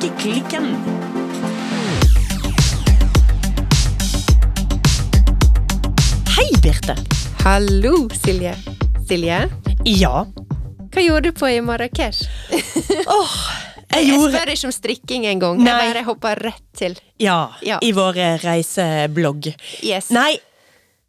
Strikkeklikken. Hei, Birte. Hallo, Silje. Silje, Ja. hva gjorde du på i Marrakech? oh, jeg Jeg spør ikke om strikking engang. Jeg bare hopper rett til. Ja, Ja. i vår reiseblogg. Yes. Nei,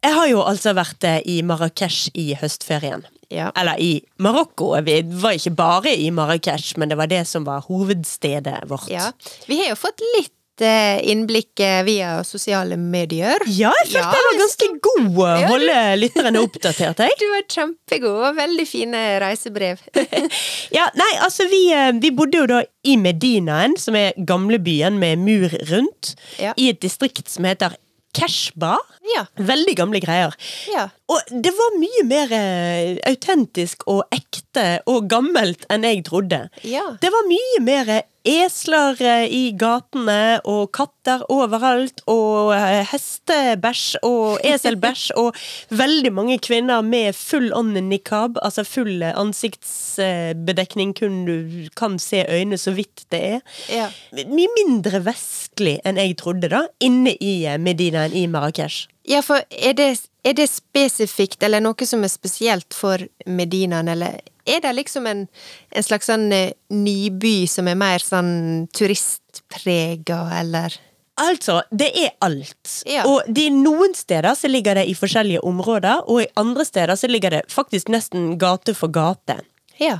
jeg har jo altså vært eh, i Marrakech i høstferien. Ja. Eller i Marokko. Vi var ikke bare i Marrakech, men det var det som var hovedstedet vårt. ja. Vi har jo fått litt eh, innblikk eh, via sosiale medier. Ja, jeg følte Ja, jeg var ganske god å holde lytterne oppdatert, jeg. Du var kjempegod, og veldig fine reisebrev. Ja, nei, altså vi, eh, vi bodde jo da i Medinaen, som er gamlebyen med mur rundt, Ja. i et distrikt som heter Keshba. Ja. Veldig gamle greier. Ja. Og det var mye mer eh, autentisk og ekte og gammelt enn jeg trodde. Ja. Det var mye mer esler eh, i gatene, og katter overalt, og eh, hestebæsj og eselbæsj, og veldig mange kvinner med full on nikab, altså full eh, ansiktsbedekning, kun du kan se øynene så vidt det er. Ja. Mye mindre vestlig enn jeg trodde, da, inne i Medinaen i Marrakech. Ja, for er det, er det spesifikt, eller noe som er spesielt for Medinaen, eller er det liksom en, en slags sånn eh, nyby som er mer sånn turistprega, eller Altså, det er alt. Ja. Og de noen steder så ligger det i forskjellige områder, og i andre steder så ligger det faktisk nesten gate for gate. Ja.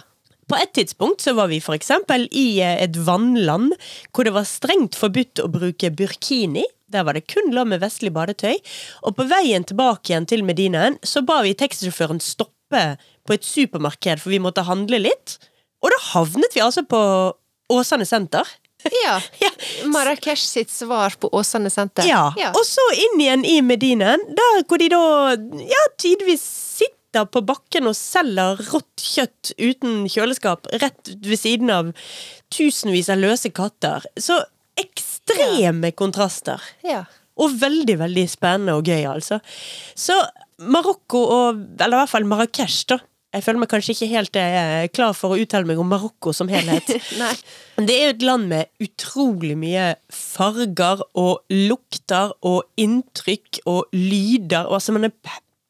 På et tidspunkt så var vi for eksempel i eh, et vannland hvor det var strengt forbudt å bruke burkini. Der var det kun lov med vestlig badetøy. Og på veien tilbake igjen til Medinaen så ba vi taxisjåføren stoppe på et supermarked, for vi måtte handle litt. Og da havnet vi altså på Åsane senter. Ja. Ja. Marrakech sitt svar på Åsane senter. Ja. Og så inn igjen i Medinaen, der hvor de da ja, tidvis sitter på bakken og selger rått kjøtt uten kjøleskap rett ved siden av tusenvis av løse katter. Så ekstreme kontraster. Ja. Og veldig, veldig spennende og gøy, altså. Så Marokko, og, eller i hvert fall Marrakech, da. Jeg føler meg kanskje ikke helt eh, klar for å uttale meg om Marokko som helhet. Men Det er jo et land med utrolig mye farger og lukter og inntrykk og lyder. Og altså, man er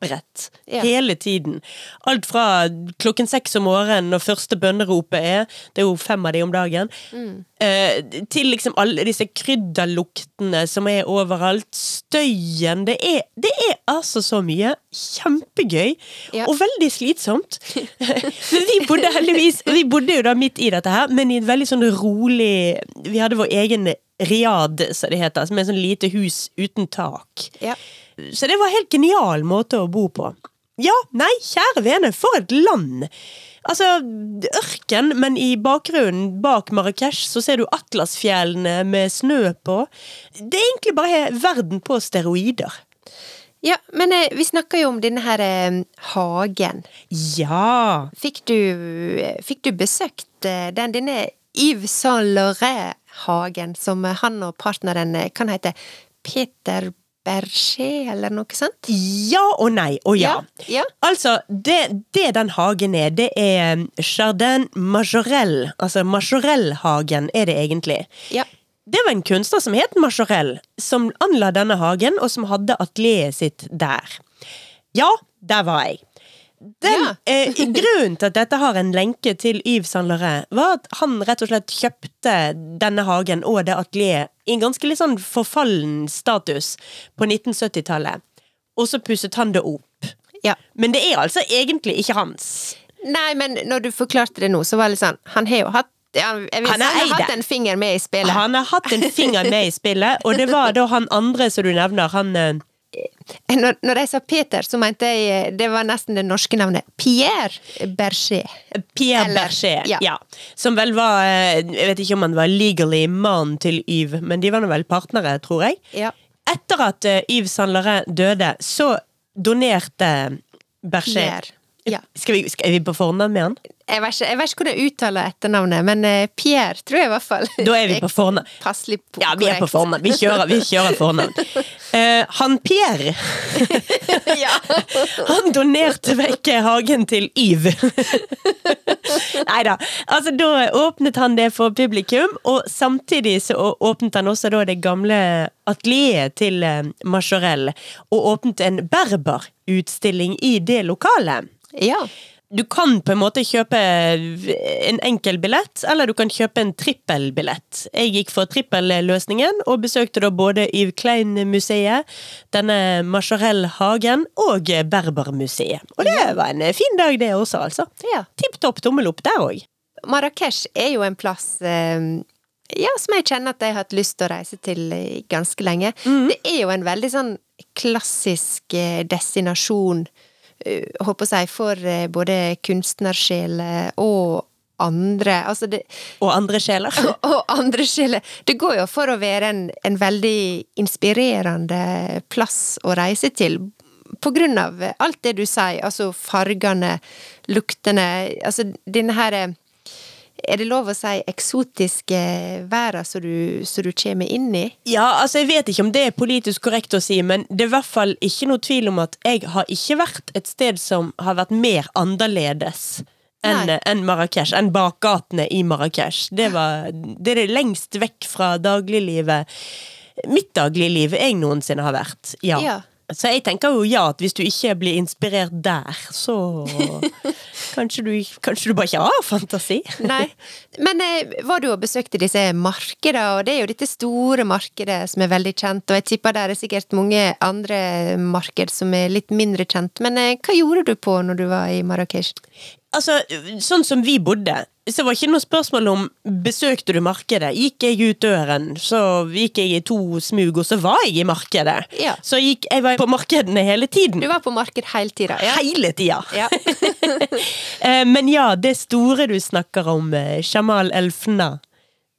pepret Ja. hele tiden. Alt fra klokken seks om morgenen når første bønneropet er, det er jo fem av de om dagen, eh, til liksom alle disse krydderluktene som er overalt. Støyen. Det er, det er altså så mye. Kjempegøy. Ja. Og veldig slitsomt. Vi bodde heldigvis Vi bodde jo da midt i dette her, men i et veldig sånn rolig Vi hadde vår egen riad, som det heter, som er et sånn lite hus uten tak. Ja. Så det var en helt genial måte å bo på. Ja, nei, kjære vene, for et land! Altså, ørken, men i bakgrunnen bak Marrakech så ser du Atlasfjellene med snø på. Det er egentlig bare verden på steroider. ja, men eh, vi snakka jo om denne her eh, hagen. Ja! Fikk du, fikk du besøkt eh, den denne Yves Saint Laurent-hagen som eh, han og partneren eh, kan hete Peter Berger, eller noe sånt? Ja og nei og ja. Ja, ja. Altså, det, det den hagen er, det er um, Jardin Majorel. Altså Majorelle-hagen er det egentlig. Ja. Det var en kunstner som het Majorel, som anla denne hagen, og som hadde atelieret sitt der. Ja, der var jeg. Den, Ja. eh, grunnen til at dette har en lenke til Yves Saint Laurent, var at han rett og slett kjøpte denne hagen og det atelieret i en ganske litt sånn forfallen status på 1970-tallet. Og så pusset han det opp. ja. Men det er altså egentlig ikke hans. Nei, men når du forklarte det nå, så var det litt sånn Han har jo hatt vil Han er han har hatt en finger med i spillet. Han har hatt en finger med i spillet, og det var da han andre som du nevner, han eh, Når, når jeg sa Peter, så mente jeg eh, det var nesten det norske navnet. Pierre Berger. Pierre Eller- Berger, ja. ja. Som vel var eh, Jeg vet ikke om han var legally mannen til Yves, men de var nå vel partnere, tror jeg. Ja. Etter at eh, Yves Saint Laurent døde, så donerte Berger Pierre. Ja. Skal vi, skal, Er vi på fornavn med han? Jeg vet, ikke, jeg vet ikke hvordan jeg uttaler etternavnet, men eh, Pierre tror jeg i hvert fall. Da er vi på fornavn. Passelig på Ja, vi er på fornavn. Vi kjører, vi kjører fornavn. Uh, han Pierre ja. Han donerte vekk hagen til Yves. Nei da. Altså, da åpnet han det for publikum, og samtidig så åpnet han også da det gamle atelieret til eh, Majorelle, og åpnet en berberutstilling i det lokalet. Ja. Du kan på en måte kjøpe en enkel billett, eller du kan kjøpe en trippelbillett. Jeg gikk for trippelløsningen, og besøkte da både Yves Klein-museet, denne Majorelle-hagen og Berbermuseet. Og det var en fin dag, det også, altså. Ja. Tipp topp tommel opp der òg. Marrakech er jo en plass eh, ja, som jeg kjenner at jeg har hatt lyst til å reise til ganske lenge. Det er jo en veldig sånn klassisk eh, destinasjon, håper jeg, for eh, både kunstnersjeler og andre. Altså det, Og andre sjeler. og andre sjeler. Det går jo for å være en, en veldig inspirerende plass å reise til. På grunn av alt det du sier, altså fargene, luktene, altså denne her Er det lov å si eksotiske verden som du, som du kommer inn i? Ja, altså jeg vet ikke om det er politisk korrekt å si, men det er i hvert fall ikke noe tvil om at jeg har ikke vært et sted som har vært mer annerledes enn en Marrakech, enn bakgatene i Marrakech. Det, var, det er det lengst vekk fra dagliglivet, mitt dagligliv, jeg noensinne har vært. Ja. Ja. Så jeg tenker jo ja, at hvis du ikke blir inspirert der, så kanskje du, kanskje du bare ikke har fantasi. Nei. Men eh, var du og besøkte disse markedene, og det er jo dette store markedet som er veldig kjent, og jeg tipper det er sikkert mange andre marked som er litt mindre kjent, men eh, hva gjorde du på når du var i Marrakech? Altså, sånn som vi bodde, så var ikke noe spørsmål om besøkte du markedet. Gikk jeg ut døren, så gikk jeg i to smug, og så var jeg i markedet. Ja. Så gikk, jeg var på markedene hele tiden. Du var på marked hele tida, ja? Hele tida. Ja. Eh, Men ja, det store du snakker om, eh, Jamal El Fna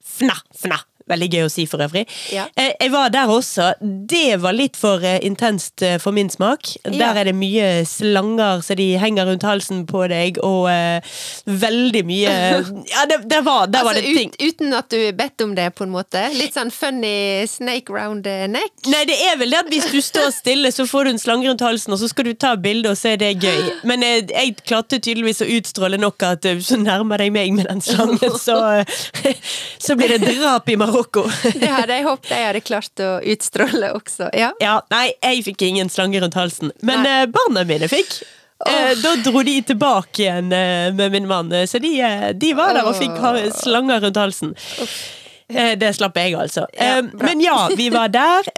Fna, Fna. Veldig gøy å si for øvrig. Ja. Eh, Jeg var der også. Det var litt for eh, intenst eh, for min smak. Ja. Der er det mye slanger så de henger rundt halsen på deg, og uh, veldig mye Ja, det, det var, der var altså, det ting. ut, uten at du bedt om det, på en måte? Litt sånn funny snake round the neck? Nei, det er vel det at hvis du står stille, så får du en slange rundt halsen, og så skal du ta bilde, og så er det gøy. Men jeg, jeg klarte tydeligvis å utstråle nok at så nærmer deg meg med den slangen, så, så blir det drap i Marokko. Det hadde jeg håpet jeg hadde klart å utstråle også. Ja. Ja, nei, jeg fikk ingen slange rundt halsen, men Nei. eh, barna mine fikk. Oh. da dro de tilbake igjen eh, med min mann, så de, de var der og fikk ha slanger rundt halsen. Det slapp jeg, altså. Ja, men ja, vi var der.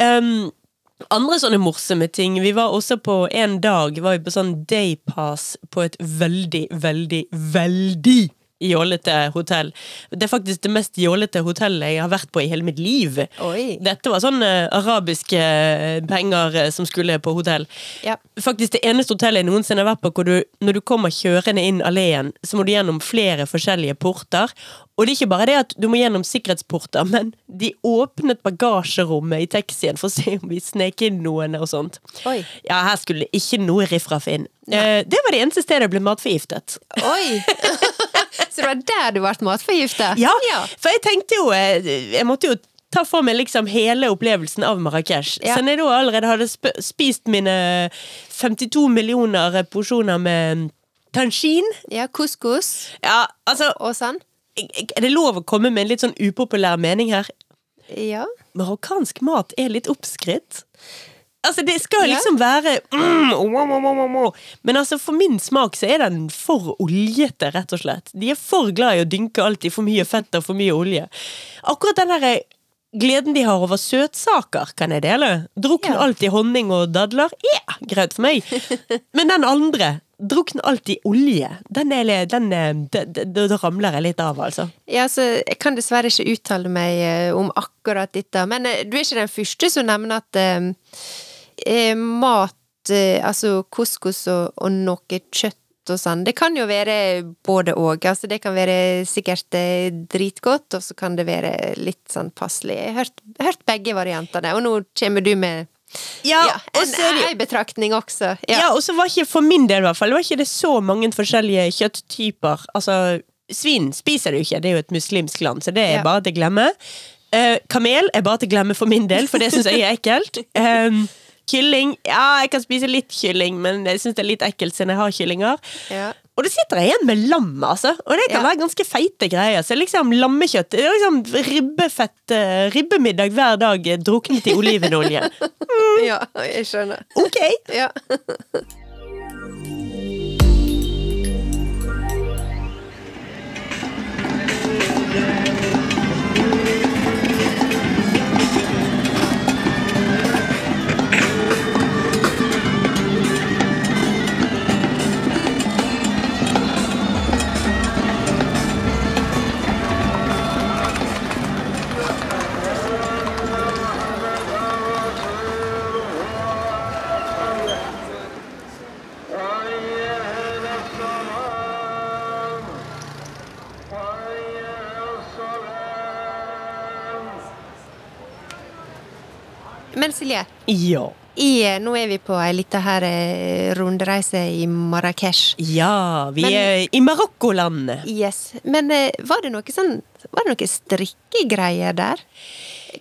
Andre sånne morsomme ting. Vi var også på en dag var vi på sånn daypass på et veldig, veldig, veldig jålete hotell. Det er faktisk det mest jålete hotellet jeg har vært på i hele mitt liv. Oi. Dette var sånn eh, arabiske eh, penger eh, som skulle på hotell. Ja. Faktisk det eneste hotellet jeg noensinne har vært på hvor du, når du kommer kjørende inn alleen, så må du gjennom flere forskjellige porter. Og det er ikke bare det at du må gjennom sikkerhetsporter, men de åpnet bagasjerommet i taxien for å se om vi snek inn noen og sånt. Oi. Ja, her skulle ikke noe riffraff inn. Eh, det var det eneste stedet jeg ble matforgiftet. Oi! Så det var der du ble matforgifta? Ja, for jeg tenkte jo eh, Jeg måtte jo ta for meg liksom hele opplevelsen av Marrakech. Ja. Så når jeg da allerede hadde spist mine 52 millioner porsjoner med tangin Ja, couscous Ja, altså og sånn? Er det lov å komme med en litt sånn upopulær mening her? Ja. Marokkansk mat er litt oppskrytt. Altså, det skal liksom være mm, oh, oh, oh. Men altså, for min smak så er den for oljete, rett og slett. De er for glad i å dynke alt i for mye fett og for mye olje. Akkurat den derre gleden de har over søtsaker, kan jeg dele. Drukne Ja. alt i honning og dadler, ja, greit for meg. Men den andre, drukne alt i olje, den er den, er, da- da da ramler jeg litt av, altså. Ja, så Jeg kan dessverre ikke uttale meg eh, om akkurat dette, men eh, du er ikke den første som nevner at eh, mat, eh, altså couscous og, og noe kjøtt og sånn, det kan jo være både og. Altså, det kan være sikkert eh, dritgodt, og så kan det være litt sånn passelig. Jeg har hørt, hørt begge variantene, og nå kommer du med Ja, ja, en, så er det- en betraktning også. Ja, og så var ikke for min del i hvert fall, var ikke det så mange forskjellige kjøtttyper. Altså, svin spiser du ikke, det er jo et muslimsk land, så det er Ja. bare til å glemme. Uh, kamel er bare til å glemme for min del, for det syns jeg er ekkelt. Um, kylling, ja, jeg kan spise litt kylling, men jeg syns det er litt ekkelt siden jeg har kyllinger. Ja. Og det sitter igjen med lam, altså. Og det kan Ja. være ganske feite greier. Så liksom lammekjøtt det liksom ribbefett, eh, ribbemiddag hver dag druknet i olivenolje. Ja, jeg skjønner. Ok! Ja. Men Ja. i, nå er vi på ei lita her eh, rundreise i Marrakech. Ja, vi Men- er i Marokkolandet. Yes. Men eh, var det noe sånn Var det noe strikkegreier der?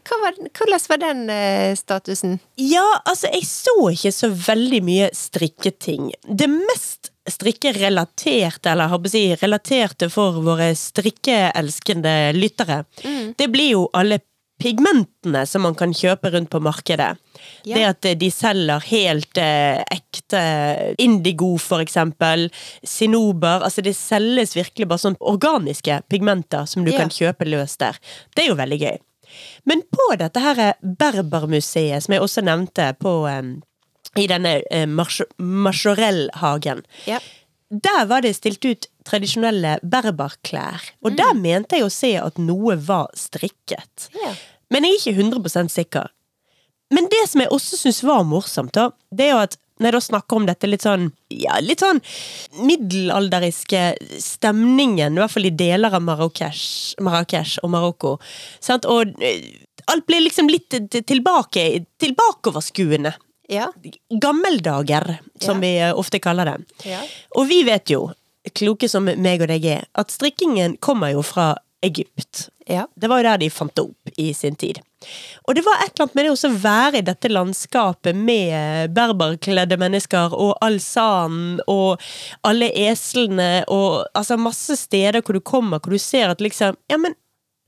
Hva var, hvordan var den eh, statusen? Ja, altså, jeg så ikke så veldig mye strikketing. Det mest strikkerelaterte, eller jeg å si relaterte for våre strikkeelskende lyttere, det blir jo alle pigmentene som man kan kjøpe rundt på markedet. Ja. Det at eh, de selger helt eh, ekte indigo, for eksempel. Sinober. Altså, det selges virkelig bare sånn organiske pigmenter som du Ja. kan kjøpe løs der. Det er jo veldig gøy. Men på dette her Berbermuseet, som jeg også nevnte på eh, i denne eh, March- Marchorell-hagen, Ja. der var det stilt ut tradisjonelle berberklær. Og der mente jeg å se at noe var strikket. Yeah. Men jeg er ikke 100 sikker. Men det som jeg også syns var morsomt, da, det er jo at når jeg da snakker om dette litt sånn ja, litt sånn middelalderiske stemningen, i hvert fall i deler av Marrakech, Marrakech og Marokko. Sant? Og eh, alt blir liksom litt tilbake, tilbakeoverskuende. Ja. Gammeldager, som Ja. vi eh, ofte kaller det. Ja. Og vi vet jo, kloke som meg og deg er, at strikkingen kommer jo fra Egypt. Ja. Det var jo der de fant det opp i sin tid. Og det var et eller annet med det å være i dette landskapet med berberkledde mennesker og all sanden og alle eslene og altså masse steder hvor du kommer hvor du ser at liksom Ja, men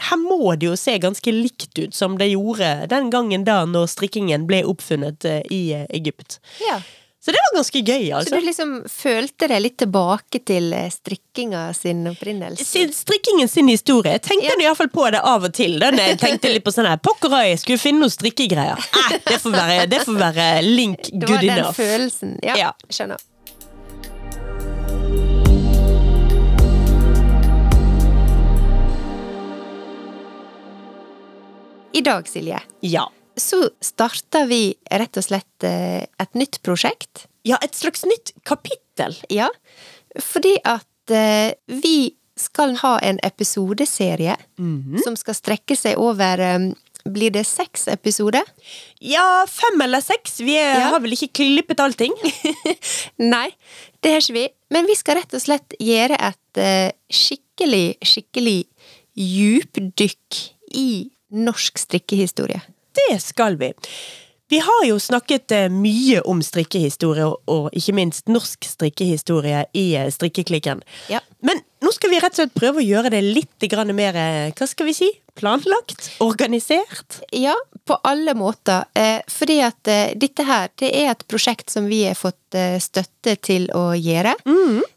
her må det jo se ganske likt ut som det gjorde den gangen da når strikkingen ble oppfunnet eh, i eh, Egypt. ja. Så det var ganske gøy, altså. Så du liksom følte deg litt tilbake til eh, strikkinga sin opprinnelse? sin, strikkingen sin historie. Jeg tenkte Ja. i hvert fall på det av og til. Da jeg tenkte litt på sånn her Pokker øy, skulle finne noen strikkegreier. Eh, det, får være, det får være link Det var den enough. følelsen. Ja, Ja. skjønner. I dag, Silje, Ja. Så starter vi rett og slett eh, et nytt prosjekt. ja, et slags nytt kapittel. Ja, fordi at eh, vi skal ha en episodeserie som skal strekke seg over eh, Blir det seks episoder? Ja, fem eller seks. Vi er, Ja. har vel ikke klippet allting. Nei, det har ikke vi. Men vi skal rett og slett gjøre et skikkelig, skikkelig djupdykk i norsk strikkehistorie. Det skal vi. Vi har jo snakket eh, mye om strikkehistorie, og, ikke minst norsk strikkehistorie i eh, Strikkeklikken. Ja. Men nå skal vi rett og slett prøve å gjøre det litt mer, eh, hva skal vi si, planlagt? Organisert? Ja, på alle måter. Fordi at dette her, det er et prosjekt som vi har fått støtte til å gjøre.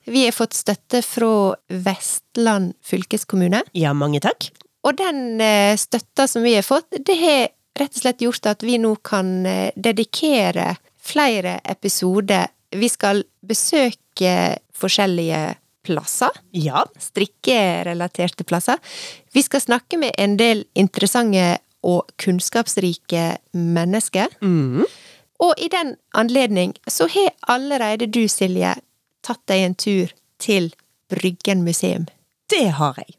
Vi har fått støtte fra Vestland fylkeskommune. Ja, mange takk. Og den støtta som vi har fått, det har rett og slett gjort at vi nå kan eh, dedikere flere episoder. Vi skal besøke forskjellige plasser. Ja. Strikkerelaterte plasser. Vi skal snakke med en del interessante og kunnskapsrike mennesker. Og i den anledning så har allerede du, Silje, tatt deg en tur til Bryggen museum. Det har jeg.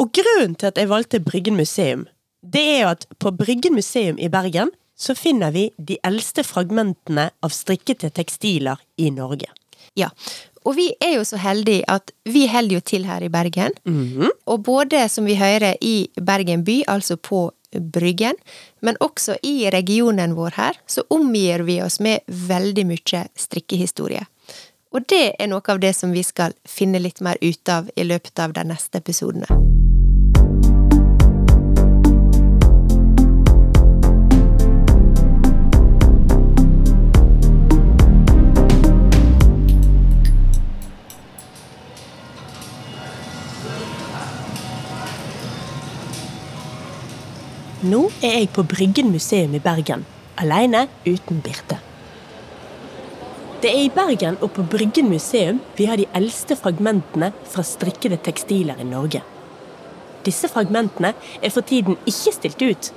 Og grunnen til at jeg valgte Bryggen museum, det er jo at på Bryggen museum i Bergen så finner vi de eldste fragmentene av strikkete tekstiler i Norge. Ja, og vi er jo så heldige at vi holder jo til her i Bergen. Og både, som vi hører, i Bergen by, altså på Bryggen, men også i regionen vår her, så omgir vi oss med veldig mye strikkehistorie. Og det er noe av det som vi skal finne litt mer ut av i løpet av de neste episodene. Nå er jeg på Bryggen museum i Bergen, alene uten Birte. Det er i Bergen og på Bryggen museum vi har de eldste fragmentene fra strikkede tekstiler i Norge. Disse fragmentene er for tiden ikke stilt ut,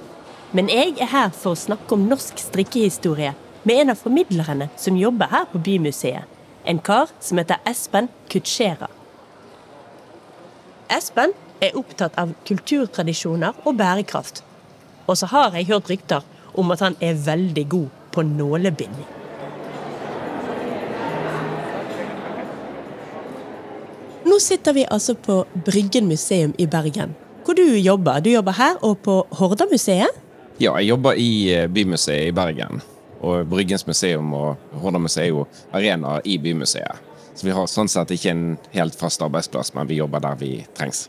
men jeg er her for å snakke om norsk strikkehistorie med en av formidlerne som jobber her på Bymuseet, en kar som heter Espen Kutschera. Espen er opptatt av kulturtradisjoner og bærekraft. Og så har jeg hørt rykter om at han er veldig god på nålebinding. Nå sitter vi altså på Bryggen museum i Bergen, hvor du jobber. Du jobber her og på Hordamuseet. Ja, jeg jobber i eh, Bymuseet i Bergen. Og Bryggens museum og Hordamuseet er jo arenaer i Bymuseet. Så vi har sånn sett ikke en helt fast arbeidsplass, men vi jobber der vi trengs.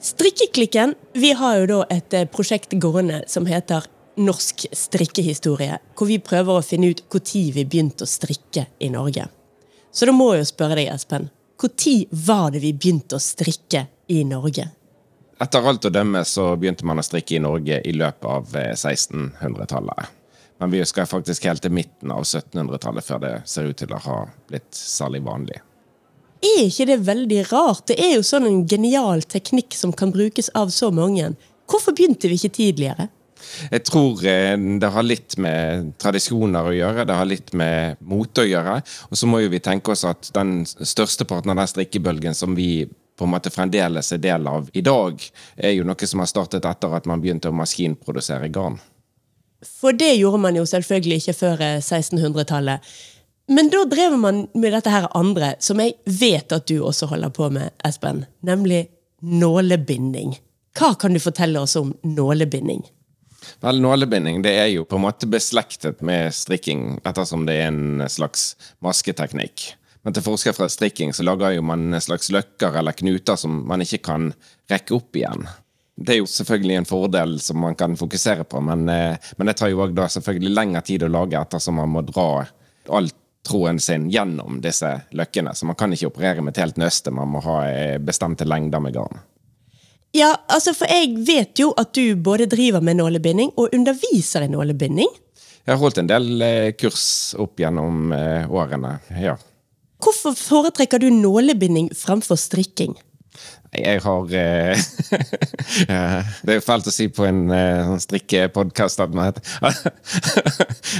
Strikkeklikken, vi har jo da et eh, prosjekt gående som heter Norsk strikkehistorie, hvor vi prøver å finne ut når vi begynte å strikke i Norge. Så da må jeg jo spørre deg, Espen. Når var det vi begynte å strikke i Norge? Etter alt å dømme så begynte man å strikke i Norge i løpet av 1600-tallet. Men vi skal faktisk helt til midten av 1700-tallet før det ser ut til å ha blitt særlig vanlig. Er ikke det veldig rart? Det er jo sånn en genial teknikk som kan brukes av så mange. Hvorfor begynte vi ikke tidligere? Jeg tror eh, det har litt med tradisjoner å gjøre, det har litt med mote å gjøre. Og så må jo vi tenke oss at den største parten av den strikkebølgen som vi på en måte fremdeles er del av i dag, er jo noe som har startet etter at man begynte å maskinprodusere garn. For det gjorde man jo selvfølgelig ikke før 1600-tallet. Men da drev man med dette her andre, som jeg vet at du også holder på med, Espen. Nemlig nålebinding. Hva kan du fortelle oss om nålebinding? Vel, Nålebinding det er jo på en måte beslektet med strikking, ettersom det er en slags masketeknikk. Men til forskjell fra strikking så lager jo man en slags løkker eller knuter som man ikke kan rekke opp igjen. Det er jo selvfølgelig en fordel som man kan fokusere på, men, eh, men det tar jo også selvfølgelig lengre tid å lage ettersom man må dra all tråden sin gjennom disse løkkene. Så man kan ikke operere med et helt nøste, man må ha eh, bestemte lengder med garn. Ja, altså for jeg vet jo at du både driver med nålebinding og underviser i nålebinding. Jeg har holdt en del eh, kurs opp gjennom årene, ja. Hvorfor foretrekker du nålebinding fremfor strikking? Jeg har eh, Det er fælt å si på en eh, strikkepodkast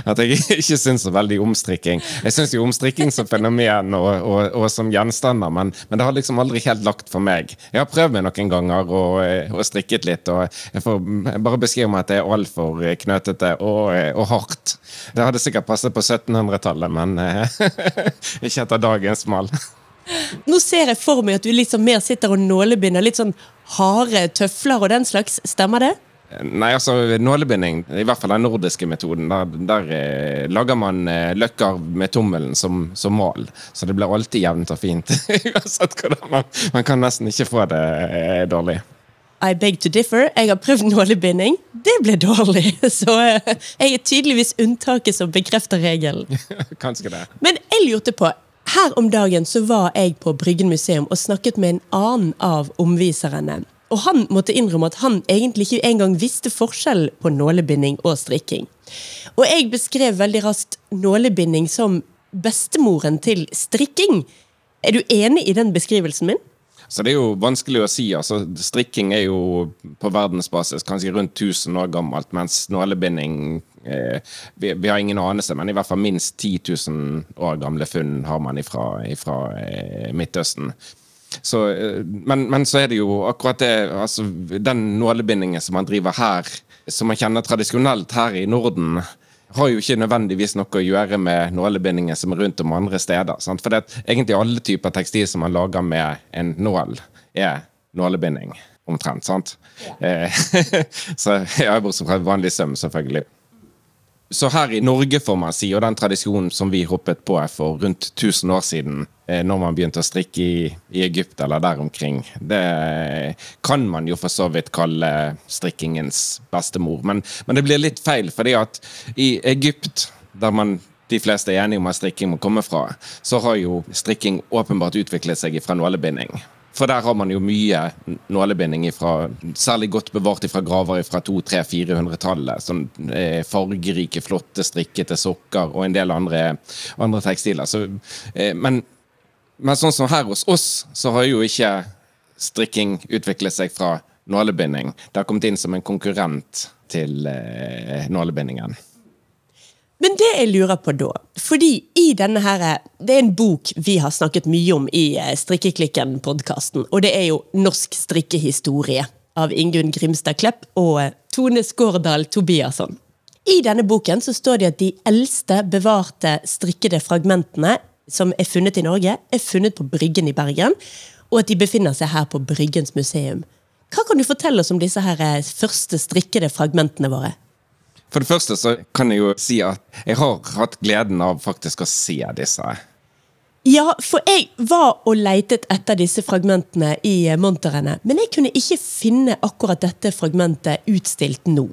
at, jeg ikke syns så veldig om strikking. Jeg syns jo om strikking som fenomen og, og, og som gjenstander, men, men, det har liksom aldri helt lagt for meg. Jeg har prøvd meg noen ganger og, eh, og strikket litt, og jeg får bare beskrive meg at det er altfor knøtete og, og, hardt. Det hadde sikkert passet på 1700-tallet, men ikke etter dagens mal. Nå ser jeg for meg at du liksom mer sitter og nålebinder litt sånn harde tøfler og den slags. Stemmer det? Nei, altså nålebinding, i hvert fall den nordiske metoden, der, der eh, lager man eh, løkker med tommelen som, som, mal. Så det blir alltid jevnt og fint. Uansett hvordan man, man kan nesten ikke få det eh, dårlig. I beg to differ. Jeg har prøvd nålebinding. Det ble dårlig. Så eh, jeg er tydeligvis unntaket som bekrefter regelen. Kanskje det. Men jeg lurte på, her om dagen så var jeg på Bryggen museum og snakket med en annen av omviserne. Og han måtte innrømme at han egentlig ikke engang visste forskjell på nålebinding og strikking. Og jeg beskrev veldig raskt nålebinding som bestemoren til strikking. Er du enig i den beskrivelsen min? Så det er jo vanskelig å si. altså Strikking er jo på verdensbasis kanskje rundt 1000 år gammelt, mens nålebinding vi, vi, har ingen anelse, men i hvert fall minst 10 000 år gamle funn har man ifra, ifra eh, Midtøsten. Så, eh, men, men, så er det jo akkurat det altså, Den nålebindingen som man driver her, som man kjenner tradisjonelt her i Norden, har jo ikke nødvendigvis noe å gjøre med nålebindinger som er rundt om andre steder. Sant? For det er egentlig alle typer tekstil som man lager med en nål, er nålebinding. Omtrent. sant? Ja. Eh, så ja, Bortsett fra vanlig søm, selvfølgelig. Så her i Norge, får man si, og den tradisjonen som vi hoppet på for rundt 1000 år siden, eh, når man begynte å strikke i, i Egypt eller der omkring, det kan man jo for så vidt kalle strikkingens bestemor. Men, men det blir litt feil, fordi at i Egypt, der man de fleste er enige om at strikking må komme fra, så har jo strikking åpenbart utviklet seg fra nålebinding. For der har man jo mye nålebinding ifra, særlig godt bevart fra graver fra 200-400-tallet. Sånn eh, fargerike, flotte, strikkete sokker og en del andre, andre tekstiler. Så, eh, men, men, sånn som her hos oss, så har jo ikke strikking utviklet seg fra nålebinding. Det har kommet inn som en konkurrent til eh, nålebindingen. Men det jeg lurer på da, fordi i denne her, det er en bok vi har snakket mye om i eh, Strikkeklikken-podkasten, og det er jo Norsk strikkehistorie av Ingunn Grimstad Klepp og eh, Tone Skårdal Tobiasson. I denne boken så står det at de eldste bevarte strikkede fragmentene som er funnet i Norge, er funnet på Bryggen i Bergen, og at de befinner seg her på Bryggens museum. Hva kan du fortelle oss om disse her eh, første strikkede fragmentene våre? For det første så kan jeg jo si at jeg har hatt gleden av faktisk å se disse. Ja, for jeg var og leitet etter disse fragmentene i eh, montrene, men jeg kunne ikke finne akkurat dette fragmentet utstilt nå.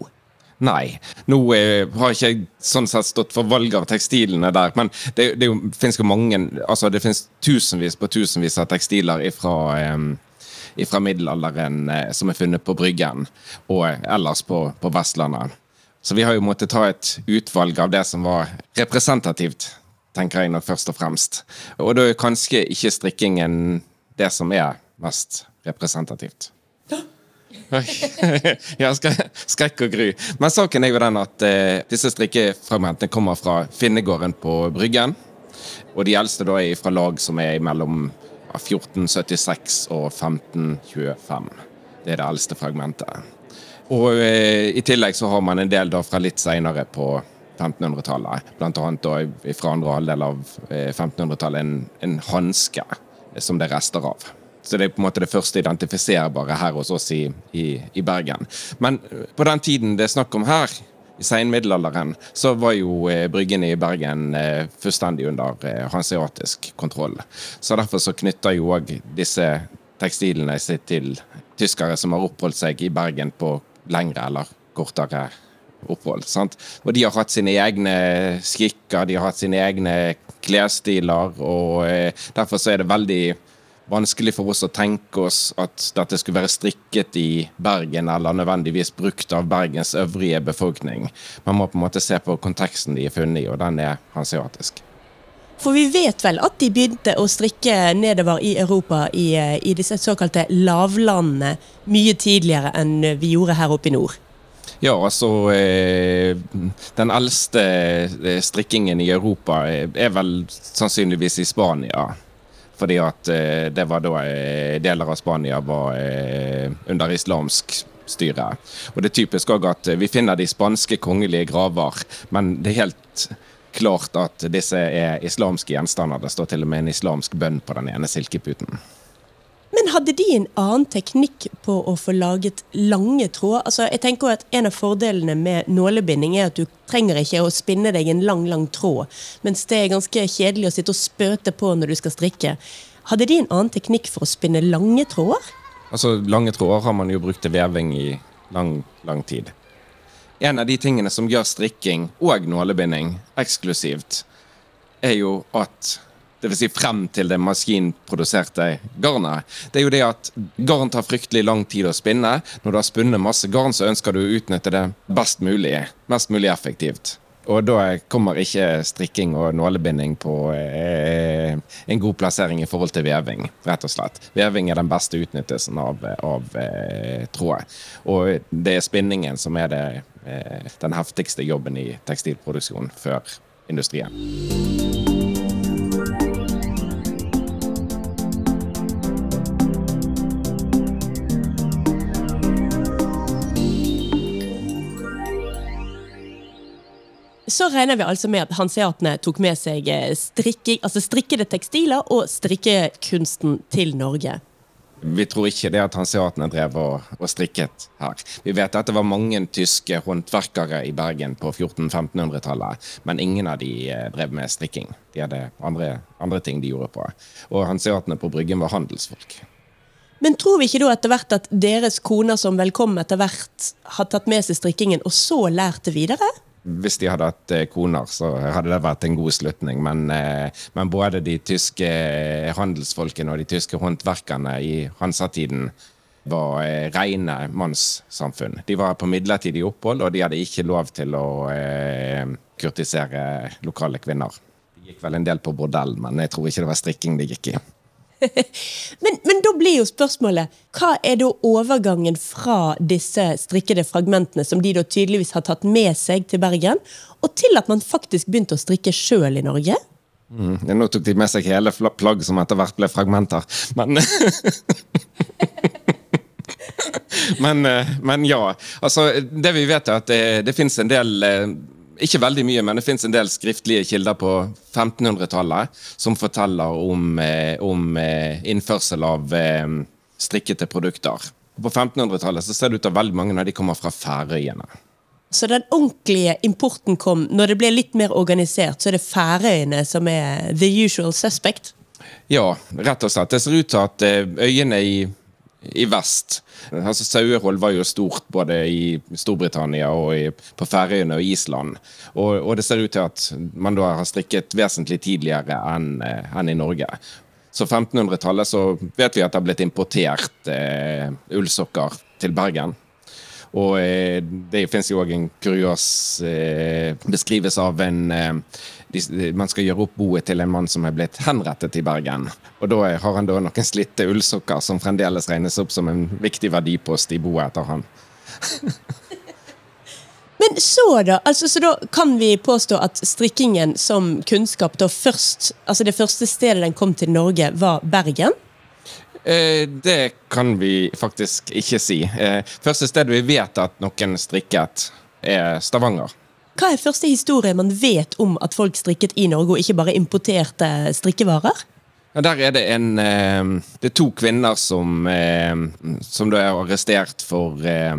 Nei. Nå eh, har ikke jeg sånn sett stått for valg av tekstilene der, men det, det jo, finnes jo mange altså Det tusenvis på tusenvis av tekstiler ifra, eh, ifra middelalderen eh, som er funnet på Bryggen, og ellers på, på Vestlandet. Så vi har jo måttet ta et utvalg av det som var representativt, tenker jeg nå først og fremst. Og da er kanskje ikke strikkingen det som er mest representativt. ja, skrekk og gru. Men saken er jo den at eh, disse strikkefragmentene kommer fra Finnegården på Bryggen. Og de eldste da er fra lag som er mellom 1476 og 1525. Det er det eldste fragmentet. Og eh, i tillegg så har man en del da fra litt seinere på 1500-tallet. Blant annet da fra andre halvdel av 1500-tallet eh, en, en hanske som det er rester av. Så det er på en måte det første identifiserbare her hos oss i, i, i Bergen. Men eh, på den tiden det er snakk om her, i seinmiddelalderen, så var jo eh, bryggene i Bergen eh, fullstendig under eh, hanseatisk kontroll. Så derfor så knytter jo òg disse tekstilene seg til tyskere som har oppholdt seg i Bergen på lengre eller kortere opphold. Sant? Og de har hatt sine egne skikker, de har hatt sine egne klesstiler, og eh, derfor så er det veldig vanskelig for oss å tenke oss at dette skulle være strikket i Bergen, eller nødvendigvis brukt av Bergens øvrige befolkning. Man må på en måte se på konteksten de er funnet i, og den er hanseatisk. For vi vet vel at de begynte å strikke nedover i Europa i, eh, i disse såkalte lavlandene mye tidligere enn vi gjorde her oppe i nord? Ja, altså eh, Den eldste eh, strikkingen i Europa er vel sannsynligvis i Spania. Fordi at det var da deler av Spania var under islamsk styre. Og det er typisk òg at vi finner de spanske kongelige graver, men det er helt klart at disse er islamske gjenstander. Det står til og med en islamsk bønn på den ene silkeputen. Men hadde de en annen teknikk på å få laget lange tråder? Altså, jeg tenker at En av fordelene med nålebinding er at du trenger ikke å spinne deg en lang lang tråd, mens det er ganske kjedelig å sitte og spøte på når du skal strikke. Hadde de en annen teknikk for å spinne lange tråder? Altså, Lange tråder har man jo brukt til veving i lang, lang tid en av de tingene som gjør strikking og nålebinding eksklusivt, er jo at vil si frem til det maskinproduserte garnet. Det er jo det at garn tar fryktelig lang tid å spinne. Når du har spunnet masse garn, så ønsker du å utnytte det best mulig. Mest mulig effektivt. Og da kommer ikke strikking og nålebinding på eh, en god plassering i forhold til veving, rett og slett. Veving er den beste utnyttelsen av, av eh, tråd. Og det er spinningen som er det, den heftigste jobben i tekstilproduksjon før industrien. så regner vi altså med at hanseatene tok med seg strikke, altså strikkede tekstiler og strikkekunsten til Norge. Vi tror ikke det at hanseatene drev og, og, strikket her. Vi vet at det var mange tyske håndverkere i Bergen på 1400-1500-tallet, men ingen av de eh, drev med strikking. De hadde andre, andre ting de gjorde på. Og hanseatene på Bryggen var handelsfolk. Men tror vi ikke da etter hvert at deres koner som velkom etter hvert har tatt med seg strikkingen, og så lært det videre? Hvis de hadde hatt eh, koner, så hadde det vært en god slutning. Men, eh, men både de tyske handelsfolkene og de tyske håndverkerne i hansatiden var eh, rene mannssamfunn. De var på midlertidig opphold, og de hadde ikke lov til å eh, kurtisere lokale kvinner. De gikk vel en del på bordell, men jeg tror ikke det var strikking de gikk i. men, men, da blir jo spørsmålet hva er da overgangen fra disse strikkede fragmentene, som de da tydeligvis har tatt med seg til Bergen, og til at man faktisk begynte å strikke sjøl i Norge? Mm, nå tok de med seg hele plagg som etter hvert ble fragmenter, men men, eh, men, ja. Altså, det vi vet, er at det, det fins en del eh, ikke veldig mye, men det fins en del skriftlige kilder på 1500-tallet som forteller om, eh, om eh, innførsel av eh, strikkete produkter. På 1500-tallet så ser det ut til at veldig mange av de kommer fra Færøyene. Så den ordentlige importen kom når det ble litt mer organisert, så er det Færøyene som er the usual suspect? Ja, rett og slett. Det ser ut til at øyene i i vest. Altså Sauehold var jo stort både i Storbritannia og i, på Færøyene og Island. Og, og, det ser ut til at man da har strikket vesentlig tidligere enn eh, en i Norge. Så 1500-tallet så vet vi at det har blitt importert eh, ullsokker til Bergen. Og eh, det fins jo òg en kurios eh, beskrivelse av en eh, de, Man skal gjøre opp boet til en mann som er blitt henrettet i Bergen. Og da har han da noen slitte ullsokker som fremdeles regnes opp som en viktig verdipost i boet etter han. Men så, da? Altså, så da kan vi påstå at strikkingen som kunnskap da først Altså det første stedet den kom til Norge, var Bergen? Eh, det kan vi faktisk ikke si. Eh, første sted vi vet at noen strikket, er Stavanger. Hva er første historie man vet om at folk strikket i Norge, og ikke bare importerte strikkevarer? Ja, der er det en eh, Det er to kvinner som, eh, som da er arrestert for eh,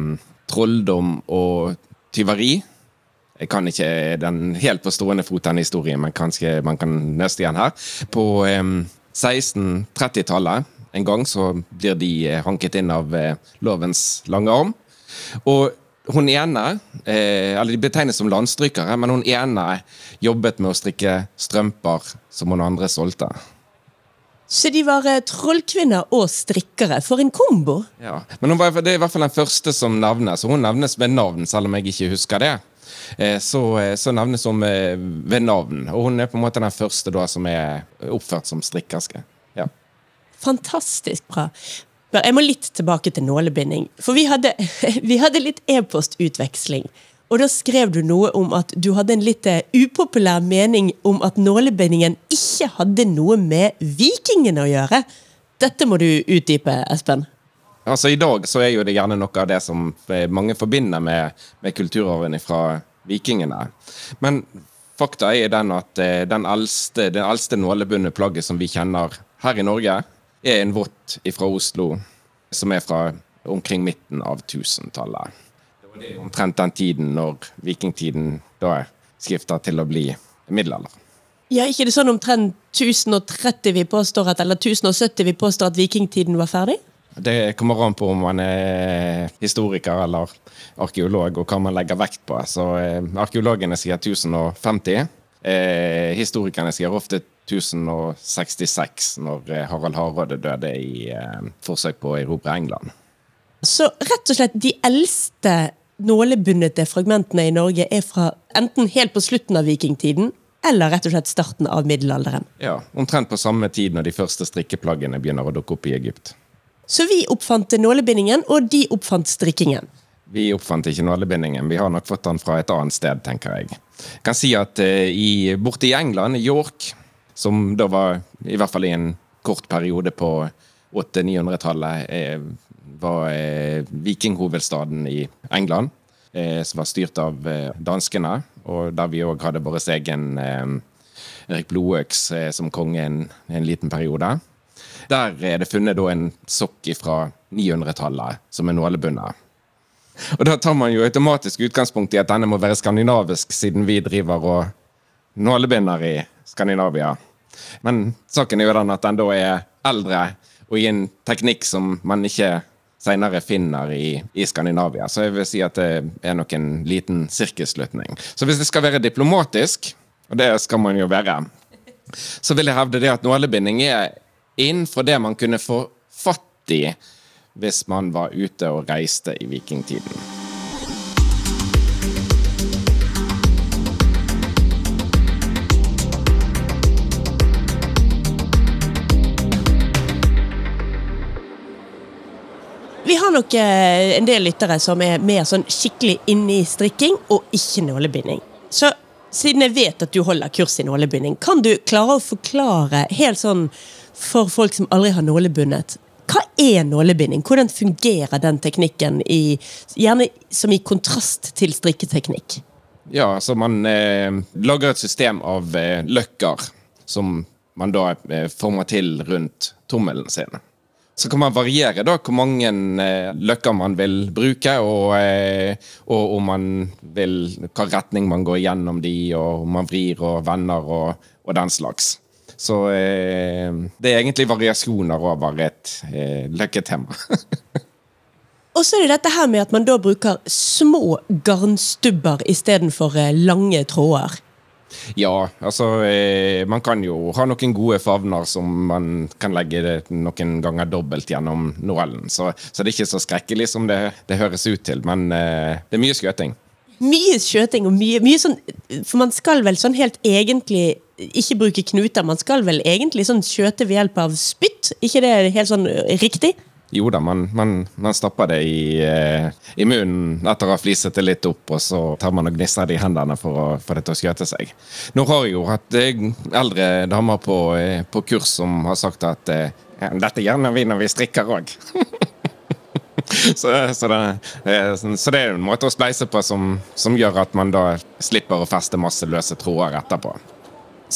trolldom og tyveri. Jeg kan ikke den helt på stående fot, den historien, men kanskje man kan nøste igjen her. På 1630-tallet en gang så blir de hanket inn av lovens lange arm. Og hun ene, eh, eller de betegnes som landstrykere, men hun ene jobbet med å strikke strømper som hun andre solgte. Så de var eh, trollkvinner og strikkere. For en kombo! Ja, men var, Det er i hvert fall den første som nevnes, og hun nevnes ved navn, selv om jeg ikke husker det. Eh, så, eh, så nevnes hun ved navn, og hun er på en måte den første da som er oppført som strikkerske. Ja. Fantastisk bra. Jeg må litt tilbake til nålebinding. For vi hadde, vi hadde litt e-postutveksling. Og da skrev du noe om at du hadde en litt eh, upopulær mening om at nålebindingen ikke hadde noe med vikingene å gjøre. Dette må du utdype, Espen. Altså I dag så er jo det gjerne noe av det som eh, mange forbinder med, med kulturarven fra vikingene. Men fakta er den at eh, den eldste, det eldste nålebundne plagget som vi kjenner her i Norge, er en vått fra Oslo som er fra omkring midten av 1000-tallet. Det var omtrent den tiden når vikingtiden da skifta til å bli middelalder. Ja, ikke det sånn omtrent 1030 vi påstår at, eller 1070 vi påstår at vikingtiden var ferdig? Det kommer an på om man er historiker eller arkeolog, og hva man legger vekt på. Så eh, Arkeologene sier 1050. Eh, historikerne sier ofte 1066, når eh, Harald Hardråde døde i eh, forsøk på å erobre England. Så rett og slett de eldste nålebundete fragmentene i Norge er fra enten helt på slutten av vikingtiden eller rett og slett starten av middelalderen? Ja, omtrent på samme tid når de første strikkeplaggene begynner å dukke opp i Egypt. Så vi oppfant nålebindingen, og de oppfant strikkingen? Vi oppfant ikke nålebindingen. Vi har nok fått den fra et annet sted, tenker jeg. jeg kan si at uh, i, Borte i England, i York, som da var, i hvert fall i en kort periode på 800-900-tallet, eh, var eh, vikinghovedstaden i England. Eh, som var styrt av danskene, og der vi òg hadde vår egen Erik Blodøks som konge en, en liten periode. Der er det funnet en sokk fra 900-tallet som er nålebundet. Og da tar man jo automatisk utgangspunkt i at denne må være skandinavisk, siden vi driver og nålebinder i Skandinavia. Men saken er jo den at den da er eldre og i en teknikk som man ikke senere finner i, i, Skandinavia. Så jeg vil si at det er nok en liten sirkelslutning. Så hvis det skal være diplomatisk, og det skal man jo være, så vil jeg hevde det at nålebinding er innenfor det man kunne få fatt i hvis man var ute og reiste i vikingtiden. Vi har nok eh, en del lyttere som er mer sånn skikkelig inne i strikking og ikke nålebinding. Så siden jeg vet at du holder kurs i nålebinding, kan du klare å forklare helt sånn for folk som aldri har nålebundet, hva er nålebinding? Hvordan fungerer den teknikken, i, gjerne som i kontrast til strikketeknikk? Ja, altså man eh, lager et system av eh, løkker som man da eh, former til rundt tommelen sin. Så kan man variere da hvor mange eh, løkker man vil bruke, og, eh, og, om man vil, hva retning man går gjennom de, og om man vrir og vender og, og den slags. Så eh, det er egentlig variasjoner over et eh, løkketema. Og så er det dette her med at man da bruker små garnstubber istedenfor eh, lange tråder. Ja, altså eh, Man kan jo ha noen gode favner som man kan legge noen ganger dobbelt gjennom Noellen. Så, så, det er ikke så skrekkelig som det, det høres ut til, men eh, det er mye skjøting. Mye skjøting og mye, mye sånn For man skal vel sånn helt egentlig ikke bruke knuter. Man skal vel egentlig sånn skjøte ved hjelp av spytt? Ikke det helt sånn riktig? Jo da, man, man, man stapper det i, eh, i, munnen etter å ha fliset det litt opp, og så tar man og gnisser det i hendene for å få det til å skjøte seg. Nå har jeg jo hatt eh, eldre damer på, eh, på, kurs som har sagt at ja, dette gjerne vi når vi strikker òg. så, så, så, det, er en måte å spleise på som, som gjør at man da slipper å feste masse løse tråder etterpå.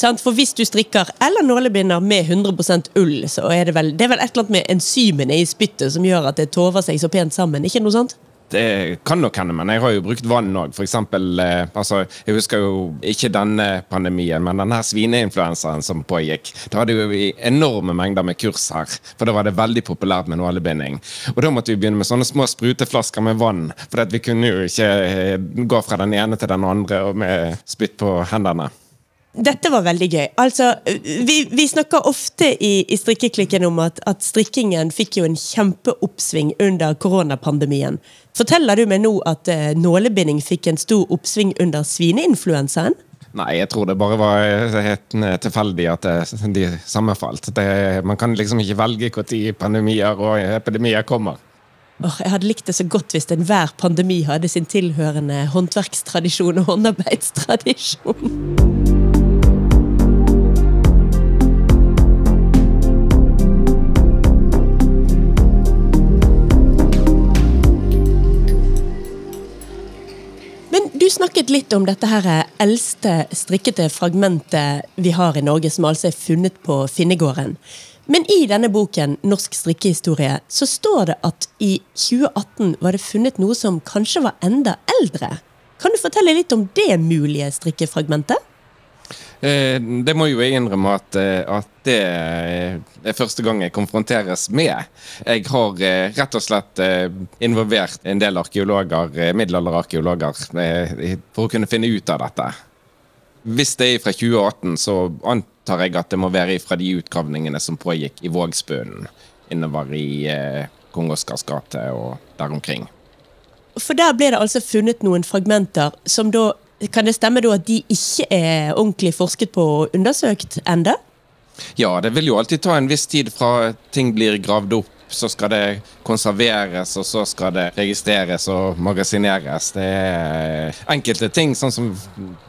For hvis du strikker eller nålebinder med 100% ull, så er det vel det er vel et eller annet med enzymene i spyttet som gjør at det tover seg så pent sammen? ikke noe sånt? Det kan nok hende, men jeg har jo brukt vann òg. Eh, altså, jeg husker jo ikke denne pandemien, men denne svineinfluensaen som pågikk. Da hadde vi enorme mengder med kurs her, for da var det veldig populært med nålebinding. Og da måtte vi begynne med sånne små spruteflasker med vann, for vi kunne jo ikke eh, gå fra den ene til den andre med spytt på hendene. Dette var veldig gøy. Altså, vi, vi snakker ofte i, i strikkeklikken om at, at, strikkingen fikk jo en kjempeoppsving under koronapandemien. Forteller du meg nå at uh, nålebinding fikk en stor oppsving under svineinfluensaen? Nei, jeg tror det bare var helt eh, tilfeldig at de sammenfalt. Det, man kan liksom ikke velge når pandemier og epidemier kommer. Oh, jeg hadde likt det så godt hvis enhver pandemi hadde sin tilhørende håndverkstradisjon og håndarbeidstradisjon. Snakket litt om dette her eldste strikkete fragmentet vi har i Norge, som altså er funnet på Finnegården. Men i denne boken, 'Norsk strikkehistorie', så står det at i 2018 var det funnet noe som kanskje var enda eldre. Kan du fortelle litt om det mulige strikkefragmentet? Eh, det må jo jeg innrømme at, eh, at, det er første gang jeg konfronteres med. Jeg har eh, rett og slett involvert en del arkeologer, middelalderarkeologer for å kunne finne ut av dette. Hvis det er fra 2018, så antar jeg at det må være fra de utgravningene som pågikk i Vågsbunnen innover i Kong Oskars gate og der omkring. For der ble det altså funnet noen fragmenter som da kan det stemme da at de ikke er ordentlig forsket på og undersøkt enda? Ja, det vil jo alltid ta en viss tid fra ting blir gravd opp så skal det konserveres, og så skal det registreres og magasineres. Det er enkelte ting, sånn som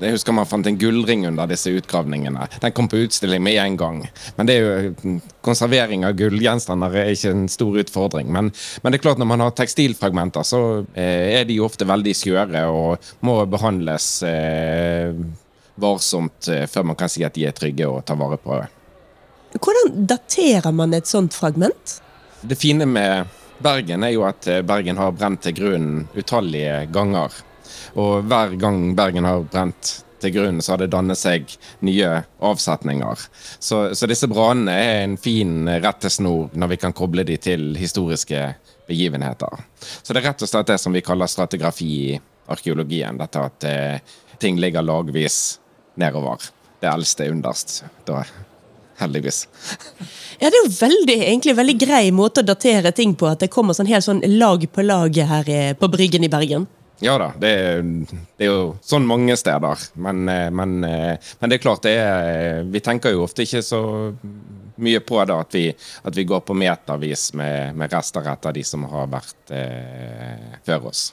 Jeg husker man fant en gullring under disse utgravningene. Den kom på utstilling med en gang. Men det er jo konservering av gullgjenstander er ikke en stor utfordring. Men, men, det er klart når man har tekstilfragmenter, så eh, er de ofte veldig skjøre og må behandles eh, varsomt eh, før man kan si at de er trygge og tar vare på. Hvordan daterer man et sånt fragment? Det fine med Bergen er jo at eh, Bergen har brent til grunnen utallige ganger. Og hver gang Bergen har brent til grunnen, så har det dannet seg nye avsetninger. Så, så disse brannene er en fin rettesnor når vi kan koble de til historiske begivenheter. Så det er rett og slett det som vi kaller stratigrafi i arkeologien. Dette at eh, ting ligger lagvis nedover. Det eldste underst. Da heldigvis. Ja, det er jo veldig, egentlig veldig grei måte å datere ting på, at det kommer sånn helt sånn lag på lag her eh, på Bryggen i Bergen. Ja da, det det er, jo sånn mange steder. Men, eh, men, eh, men, det er klart, det er Vi tenker jo ofte ikke så mye på det at vi, at vi går på metervis med, med, rester etter de som har vært eh, før oss.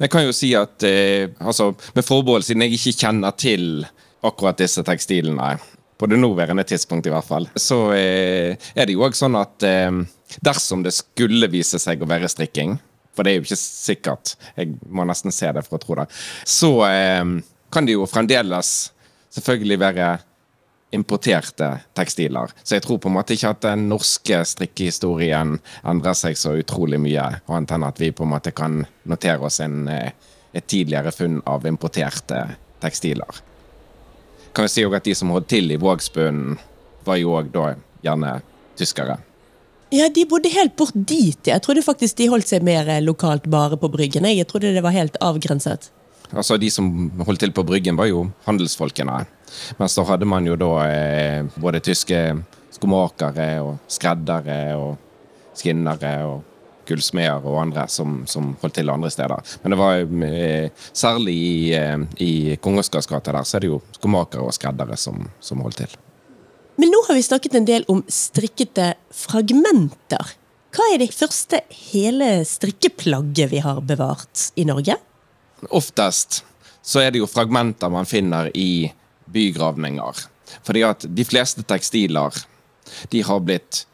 Jeg kan jo si at eh, altså, med forbehold, siden jeg ikke kjenner til akkurat disse tekstilene, på det nåværende tidspunkt i hvert fall, så eh, er det jo òg sånn at eh, dersom det skulle vise seg å være strikking for det er jo ikke sikkert. Jeg må nesten se det for å tro det. Så eh, kan det jo fremdeles selvfølgelig være importerte tekstiler. Så jeg tror på en måte ikke at den norske strikkehistorien endrer seg så utrolig mye, annet enn at vi på en måte kan notere oss en, et tidligere funn av importerte tekstiler. Kan vi si at De som holdt til i Vågsbunnen, var jo òg da gjerne tyskere. Ja, De bodde helt bort dit. Jeg trodde faktisk de holdt seg mer eh, lokalt bare på Bryggen. Jeg trodde det var helt avgrenset. Altså, De som holdt til på Bryggen, var jo handelsfolkene. Men så hadde man jo da eh, både tyske skomakere og skreddere og skinnere og gullsmeder og andre som, som, holdt til andre steder. Men det var eh, særlig i, eh, i Kong gate der, så er det jo skomakere og skreddere som, som holdt til. Men nå har vi snakket en del om strikkete fragmenter. Hva er det første hele strikkeplagget vi har bevart i Norge? Oftest så er det jo fragmenter man finner i bygravninger. Fordi at de fleste tekstiler de har blitt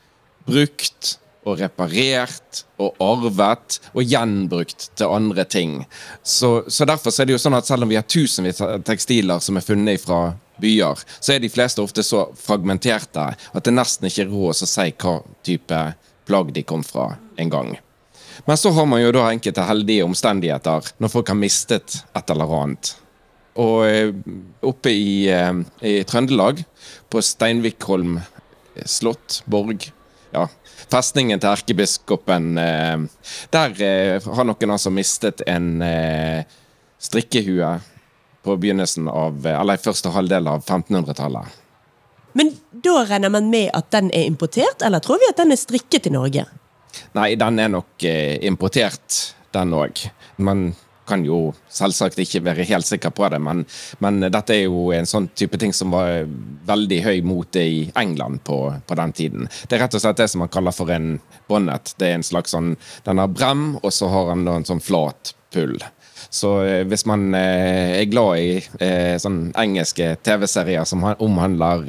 brukt og reparert og arvet og gjenbrukt til andre ting. Så, så derfor er det jo sånn at selv om vi har tusenvis av tekstiler som er funnet fra byer, så er de fleste ofte så fragmenterte at det nesten ikke er råd å si hva type plagg de kom fra en gang. Men så har man jo da enkelte heldige omstendigheter når folk har mistet et eller annet. Og eh, oppe i, eh, i Trøndelag, på Steinvikholm slott, borg ja, Festningen til erkebiskopen eh, Der har noen altså mistet en strikkehue på begynnelsen av, eller første halvdel av 1500-tallet. Men da regner man med at den er importert, eller tror vi at den er strikket i Norge? Nei, den er nok eh, importert, den òg. Man kan jo selvsagt ikke være helt sikker på det, men, men, dette er jo en sånn type ting som var veldig høy mote i England på, på, den tiden. Det er rett og slett det som man kaller for en bonnet. Det er en slags sånn Den har brem, og så har den en sånn flat pull. Så eh, hvis man eh, er glad i eh, sånn engelske TV-serier som omhandler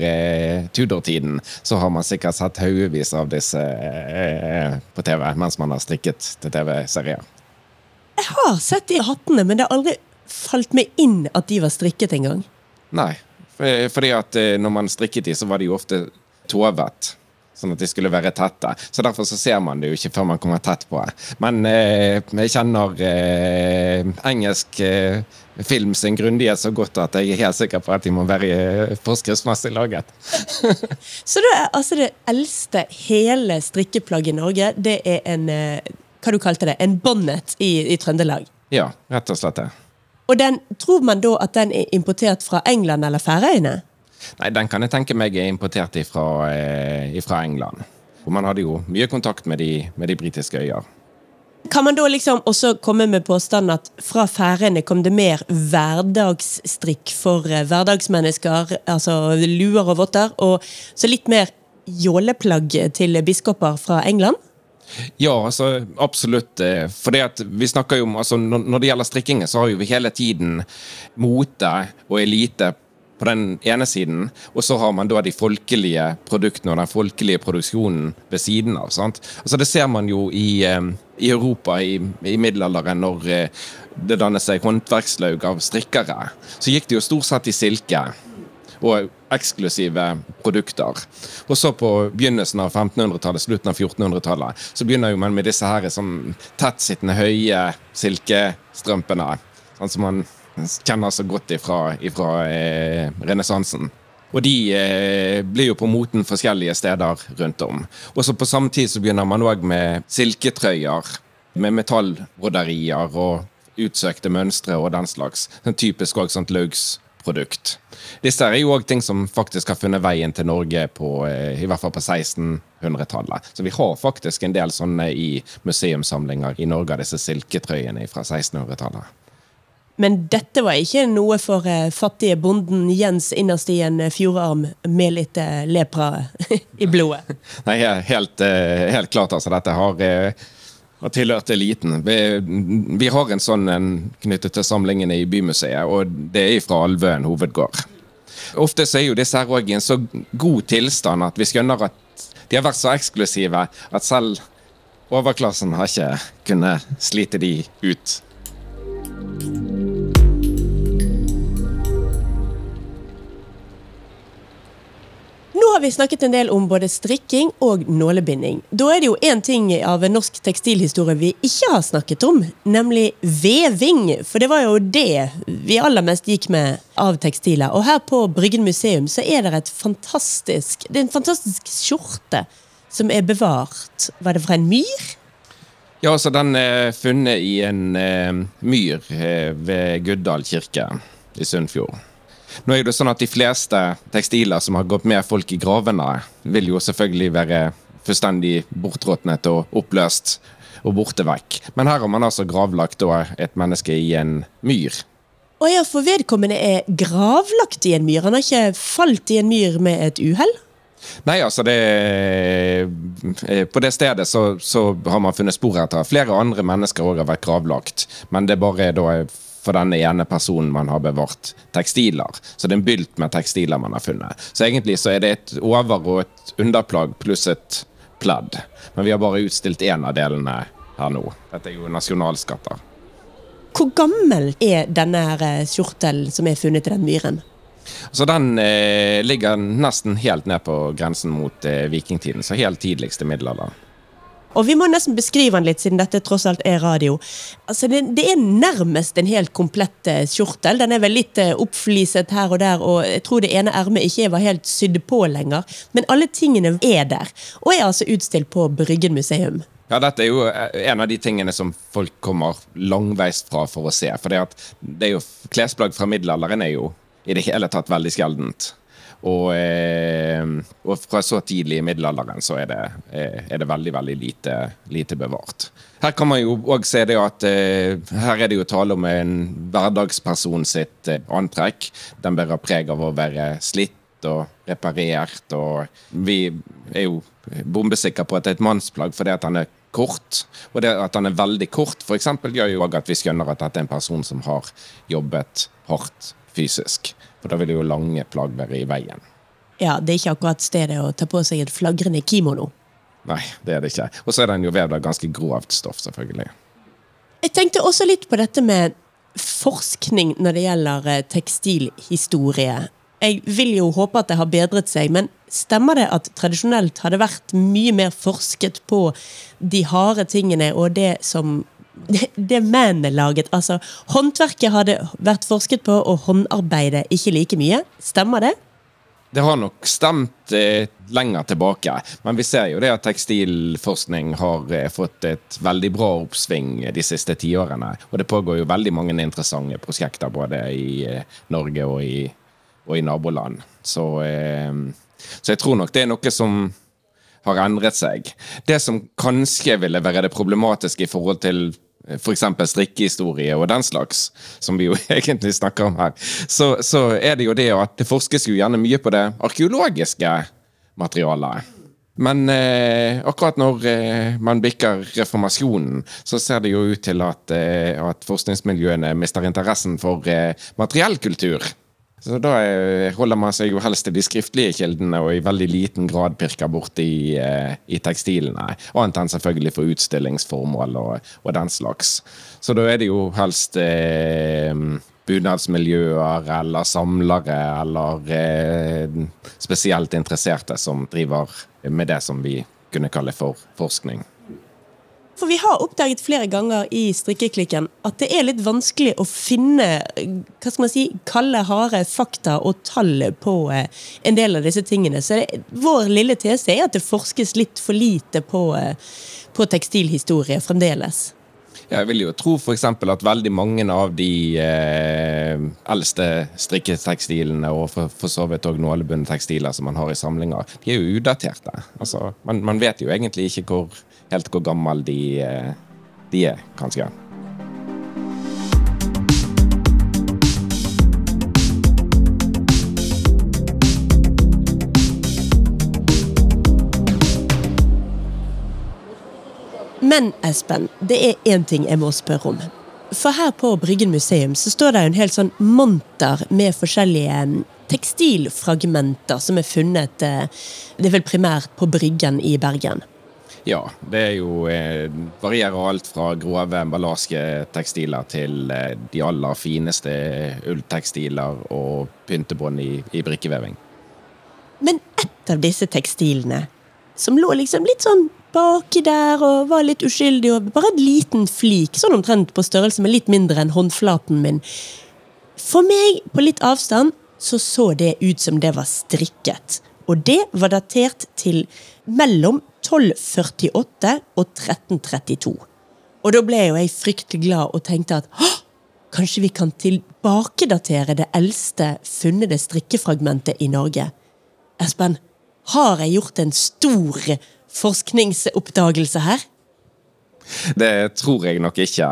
Tudor-tiden, så har man sikkert sett haugevis av disse på TV mens man har strikket til TV-serier. Jeg har sett de hattene, men det har aldri falt meg inn at de var strikket engang. Nei, fordi at når man strikket de, så var de jo ofte tovet sånn at de skulle være tette. Så Derfor så ser man det jo ikke før man kommer tett på. Men eh, jeg kjenner eh, engelsk eh, film sin grundighet så godt at jeg er helt sikker på at de må være eh, forskriftsmessig laget. så da er altså det eldste hele strikkeplagget i Norge, det er en eh, hva du kalte det, en bonnet i, i Trøndelag? Ja, rett og slett det. Og den, tror man da at den er importert fra England eller Færøyene? Nei, Den kan jeg tenke meg er importert fra eh, England. Og man hadde jo mye kontakt med de, med de britiske øyer. Kan man da liksom også komme med påstanden at fra Færøyene kom det mer hverdagsstrikk for eh, hverdagsmennesker, altså luer og votter, og så litt mer jåleplagg til biskoper fra England? Ja, altså, absolutt. Eh, for det at vi snakker jo om, altså, Når det gjelder strikkingen, så har vi hele tiden mote og elite på den ene siden, og så har man da de folkelige produktene og den folkelige produksjonen ved siden av. sant? Altså Det ser man jo i, eh, i Europa i, i, middelalderen, når eh, det dannet seg håndverkslaug av strikkere. Så gikk det jo stort sett i silke. Og eksklusive produkter. Og så på begynnelsen av 1500-tallet, slutten av 1400-tallet, så begynner jo man med disse her sånn tettsittende, høye silkestrømpene. Sånn som man kjenner så godt ifra, ifra eh, renessansen. Og de eh, blir jo på moten forskjellige steder rundt om. Og så på samme tid så begynner man òg med silketrøyer med metallbroderier og utsøkte mønstre og den slags. Sånn typisk òg sånt laugsprodukt. Disse er jo òg ting som faktisk har funnet veien til Norge på, eh, i hvert fall på 1600-tallet. Så vi har faktisk en del sånne i museumssamlinger i Norge disse silketrøyene fra 1600-tallet. Men dette var ikke noe for eh, fattige bonden Jens innerst i en eh, fjordarm med litt lepra i blodet. Nei, helt, helt klart, altså. Dette har, har tilhørt eliten. Vi, vi har en sånn en knyttet til samlingene i Bymuseet, og det er fra Alvøen hovedgård. Ofte så er jo disse her også i en så god tilstand at vi skjønner at de har vært så eksklusive at selv overklassen har ikke kunnet slite de ut. Nå har vi snakket en del om både strikking og nålebinding. Da er det jo én ting av norsk tekstilhistorie vi ikke har snakket om, nemlig veving. For det var jo det vi aller mest gikk med av tekstiler. Og her på Bryggen museum så er det et fantastisk Det er en fantastisk skjorte som er bevart. Var det fra en myr? Ja, altså Den er funnet i en eh, myr eh, ved Guddal kirke i Sunnfjord. Nå er det sånn at De fleste tekstiler som har gått med folk i gravene, vil jo selvfølgelig være fullstendig bortråtnet og oppløst og borte vekk. Men her har man altså gravlagt et menneske i en myr. Å ja, for vedkommende er gravlagt i en myr. Han har ikke falt i en myr med et uhell? Nei, altså det På det stedet så, så har man funnet spor etter flere andre mennesker òg har vært gravlagt. Men det er bare da for denne ene personen man har bevart tekstiler. Så det er en bylt med tekstiler man har funnet. Så egentlig så er det et over- og et underplagg pluss et pledd. Men vi har bare utstilt én av delene her nå. Dette er jo nasjonalskatter. Hvor gammel er denne her eh, kjortelen som er funnet i den myren? Så den eh, ligger nesten helt ned på grensen mot eh, vikingtiden, så helt tidligste middelalder. Og vi må nesten beskrive den litt, siden dette tross alt er radio. Altså, det, det er nærmest en helt komplett eh, kjortel. Den er vel litt eh, oppfliset her og der, og jeg tror det ene ermet ikke var helt sydd på lenger. Men alle tingene er der, og er altså utstilt på Bryggen museum. Ja, dette er jo eh, en av de tingene som folk kommer langveis fra for å se. For det, er jo, klesplagg fra middelalderen er jo i det hele tatt veldig sjeldent. Og, eh, og, fra så tidlig i middelalderen så er det, eh, er det veldig, veldig lite, lite, bevart. Her kan man jo òg se det at eh, her er det jo tale om en hverdagsperson sitt antrekk. Den bærer preg av å være slitt og reparert, og vi er jo bombesikre på at det er et mannsplagg fordi at han er kort. Og det at han er veldig kort, eksempel, gjør jo òg at vi skjønner at dette er en person som har jobbet hardt fysisk. For da vil jo lange plagg være i veien. Ja, det er ikke akkurat stedet å ta på seg et flagrende kimono. Nei, det er det ikke. Og så er den jo vevd av ganske grovt stoff, selvfølgelig. Jeg tenkte også litt på dette med forskning når det gjelder eh, tekstilhistorie. Jeg vil jo håpe at det har bedret seg, men stemmer det at tradisjonelt har det vært mye mer forsket på de harde tingene og det som det, mennene laget. Altså, håndverket hadde vært forsket på, og håndarbeidet ikke like mye. Stemmer det? Det har nok stemt eh, lenger tilbake, men vi ser jo det at tekstilforskning har eh, fått et veldig bra oppsving de siste tiårene. Og det pågår jo veldig mange interessante prosjekter både i eh, Norge og i, og i naboland. Så, eh, så jeg tror nok det er noe som har endret seg. Det som kanskje ville være det problematiske i forhold til f.eks. strikkehistorie og den slags, som vi jo egentlig snakker om her, så, så, er det jo det at det forskes jo gjerne mye på det arkeologiske materialet. Men eh, akkurat når eh, man bikker reformasjonen, så ser det jo ut til at, eh, at forskningsmiljøene mister interessen for eh, materiell kultur. Så da eh, holder man seg jo helst til de skriftlige kildene og i veldig liten grad pirker borti eh, i tekstilene. Annet enn selvfølgelig for utstillingsformål og, og, den slags. Så da er det jo helst eh, bunadsmiljøer eller samlere eller eh, spesielt interesserte som driver med det som vi kunne kalle for forskning. For vi har oppdaget flere ganger i strikkeklikken at det er litt vanskelig å finne hva skal man si, kalde, harde fakta og tall på eh, en del av disse tingene. Så det, vår lille tese er at det forskes litt for lite på, eh, på tekstilhistorie fremdeles. Jeg vil jo tro f.eks. at veldig mange av de eh, eldste strikketekstilene og for, for så vidt òg nålebundne tekstiler som man har i samlinger, de er jo udaterte. Altså, man, man, vet jo egentlig ikke hvor, helt hvor gammel de, eh, de er, kanskje. Men Espen, det er én ting jeg må spørre om. For her på Bryggen museum så står det en hel sånn monter med forskjellige mm, tekstilfragmenter som er funnet eh, Det er vel primært på Bryggen i Bergen. Ja, det er jo eh, varierer alt fra grove emballasje tekstiler til eh, de aller fineste ulltekstiler og pyntebånd i, i brikkeveving. Men ett av disse tekstilene, som lå liksom litt sånn baki der og var litt uskyldig og bare en liten flik, sånn omtrent på størrelse med litt mindre enn håndflaten min. For meg, på litt avstand, så så det ut som det var strikket. Og det var datert til mellom 1248 og 1332. Og da ble jo jeg fryktelig glad og tenkte at kanskje vi kan tilbakedatere det eldste funnede strikkefragmentet i Norge. Espen, har jeg gjort en stor forskningsoppdagelse her? Det tror jeg nok ikke.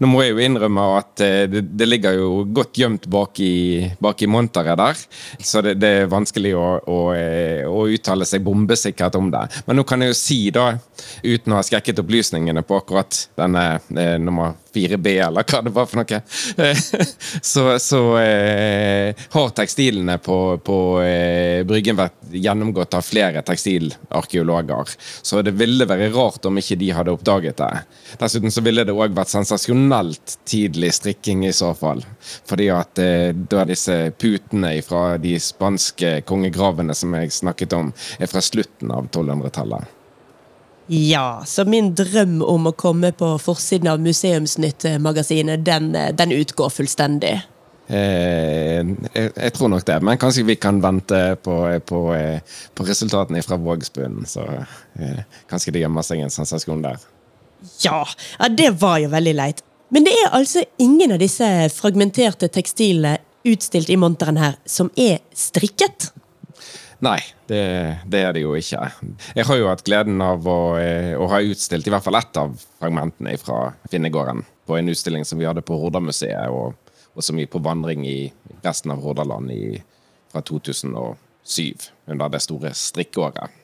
Nå må jeg jo innrømme at eh, det, det ligger jo godt gjemt bak i, bak i monteret der. Så det, det er vanskelig å, å, eh, å, uttale seg bombesikkert om det. Men nå kan jeg jo si, da, uten å ha skrekket opplysningene på akkurat denne eh, nummer 4B, eller hva det var for noe, så, så eh, har tekstilene på, på eh, Bryggen vært gjennomgått av flere tekstilarkeologer. Så det ville være rart om ikke de hadde oppdaget det. Dessuten så ville det òg vært sensasjonelt tidlig strikking i så fall. Fordi at eh, da disse putene fra de spanske kongegravene som jeg snakket om, er fra slutten av 1200-tallet. Ja, så min drøm om å komme på forsiden av Museumsnytt-magasinet, den, den, utgår fullstendig. Eh, jeg, jeg, tror nok det, men kanskje vi kan vente på, på, på resultatene fra Vågsbunnen. Så eh, kanskje det gjemmer seg en sensasjon der. Ja, ja, det var jo veldig leit. Men det er altså ingen av disse fragmenterte tekstilene utstilt i monteren her som er strikket? Nei, det, det, er det jo ikke. Jeg har jo hatt gleden av å, eh, å ha utstilt i hvert fall ett av fragmentene fra Finnegården på en utstilling som vi hadde på Hordamuseet, og, og som gikk på vandring i resten av Hordaland i, fra 2007, under det store strikkeåret.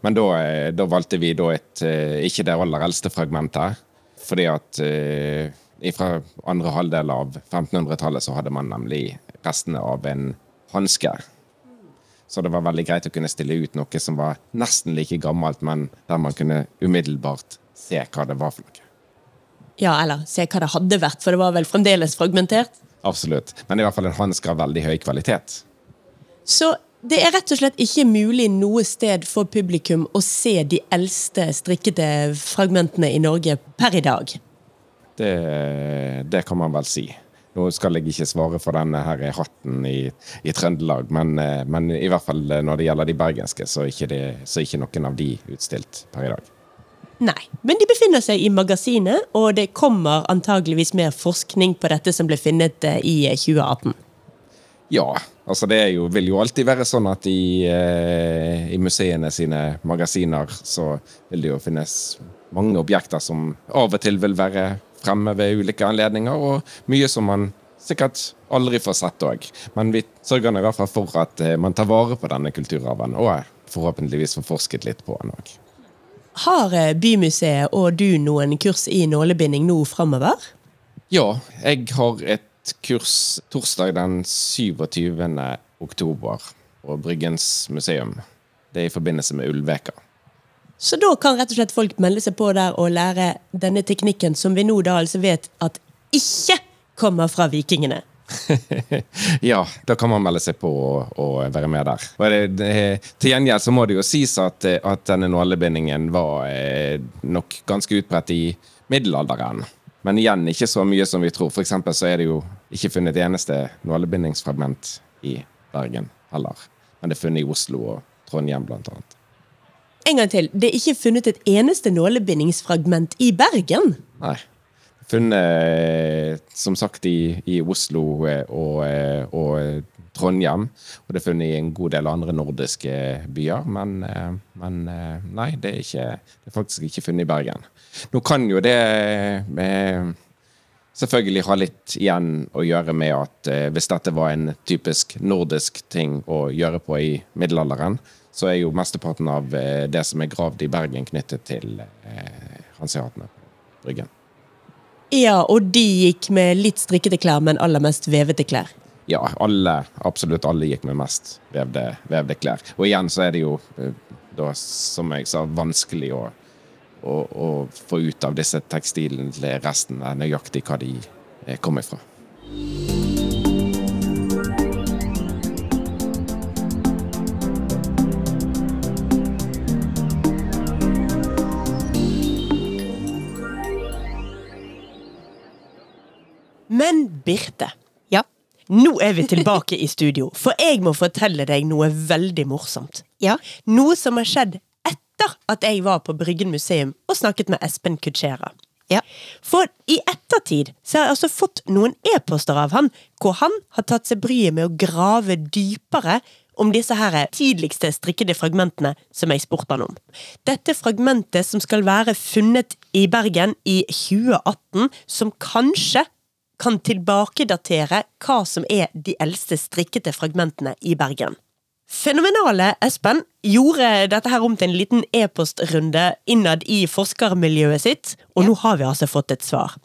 Men da, eh, da valgte vi da et eh, ikke det aller eldste fragmentet, fordi at fra andre halvdel av 1500-tallet så hadde man nemlig restene av en hanske så det var veldig greit å kunne stille ut noe som var nesten like gammelt, men der man kunne umiddelbart se hva det var for noe. Ja, eller se hva det hadde vært, for det var vel fremdeles fragmentert? Absolutt. Men i hvert fall en hanske av veldig høy kvalitet. Så det er rett og slett ikke mulig noe sted for publikum å se de eldste strikkede fragmentene i Norge per i dag? Det, det kan man vel si. Nå skal jeg ikke svare for denne her hatten i, i Trøndelag, men, eh, men, i hvert fall eh, når det gjelder de bergenske, så er ikke, det, så er ikke noen av de utstilt per i dag. Nei, men de befinner seg i magasinet, og det kommer antageligvis mer forskning på dette som ble funnet eh, i 2018. Ja, altså det jo, vil jo alltid være sånn at i, i museene sine magasiner så vil det jo finnes mange objekter som av og til vil være fremme ved ulike anledninger, og mye som man sikkert aldri får sett òg. Men vi sørger i hvert fall for at eh, man tar vare på denne kulturarven, og forhåpentligvis får forsket litt på den òg. Har eh, Bymuseet og du noen kurs i nålebinding nå framover? Ja, jeg har et et kurs torsdag den 27. oktober på Bryggens museum. Det er i forbindelse med Ulveka. Så da kan rett og slett folk melde seg på der og lære denne teknikken som vi nå da altså vet at ikke kommer fra vikingene. ja, da kan man melde seg på og, og være med der. Det, det, til gjengjeld så må det jo sies at, at denne nålebindingen var eh, nok ganske utbredt i middelalderen. Men igjen ikke så mye som vi tror. For eksempel så er det jo ikke funnet et eneste nålebindingsfragment i Bergen heller. Men det er funnet i Oslo og Trondheim, blant annet. En gang til. Det er ikke funnet et eneste nålebindingsfragment i Bergen? Nei. Funnet, som sagt, i, i Oslo eh, og, eh, og, Trondheim. Og det er funnet i en god del andre nordiske byer. Men, eh, men nei, det er, ikke, det er, faktisk ikke funnet i Bergen. Nå kan jo det selvfølgelig ha litt igjen å gjøre med at hvis dette var en typisk nordisk ting å gjøre på i middelalderen, så er jo mesteparten av eh, det som er gravd i Bergen, knyttet til eh, hanseatene på Bryggen. Ja, og de gikk med litt strikkete klær, men aller mest vevete klær. Ja, alle, absolutt alle gikk med mest vevde, vevde klær. Og igjen så er det jo, eh, da, som jeg sa, vanskelig å, å, å få ut av disse tekstilene resten er nøyaktig hva de kommer fra. Men Birte. Ja. Nå er vi tilbake i studio, for jeg må fortelle deg noe veldig morsomt. Ja. Noe som har skjedd etter at jeg var på Bryggen museum og snakket med Espen Kutschera. Ja. For i ettertid så har jeg altså fått noen e-poster av han, hvor han har tatt seg bryet med å grave dypere om disse her tidligste strikkede fragmentene som jeg spurte han om. Dette fragmentet som skal være funnet i Bergen i 2018, som kanskje kan tilbakedatere hva som er de eldste strikkete fragmentene i Bergen. Fenomenale Espen gjorde dette her om til en liten e-postrunde innad i forskermiljøet sitt, og nå har vi altså fått et svar.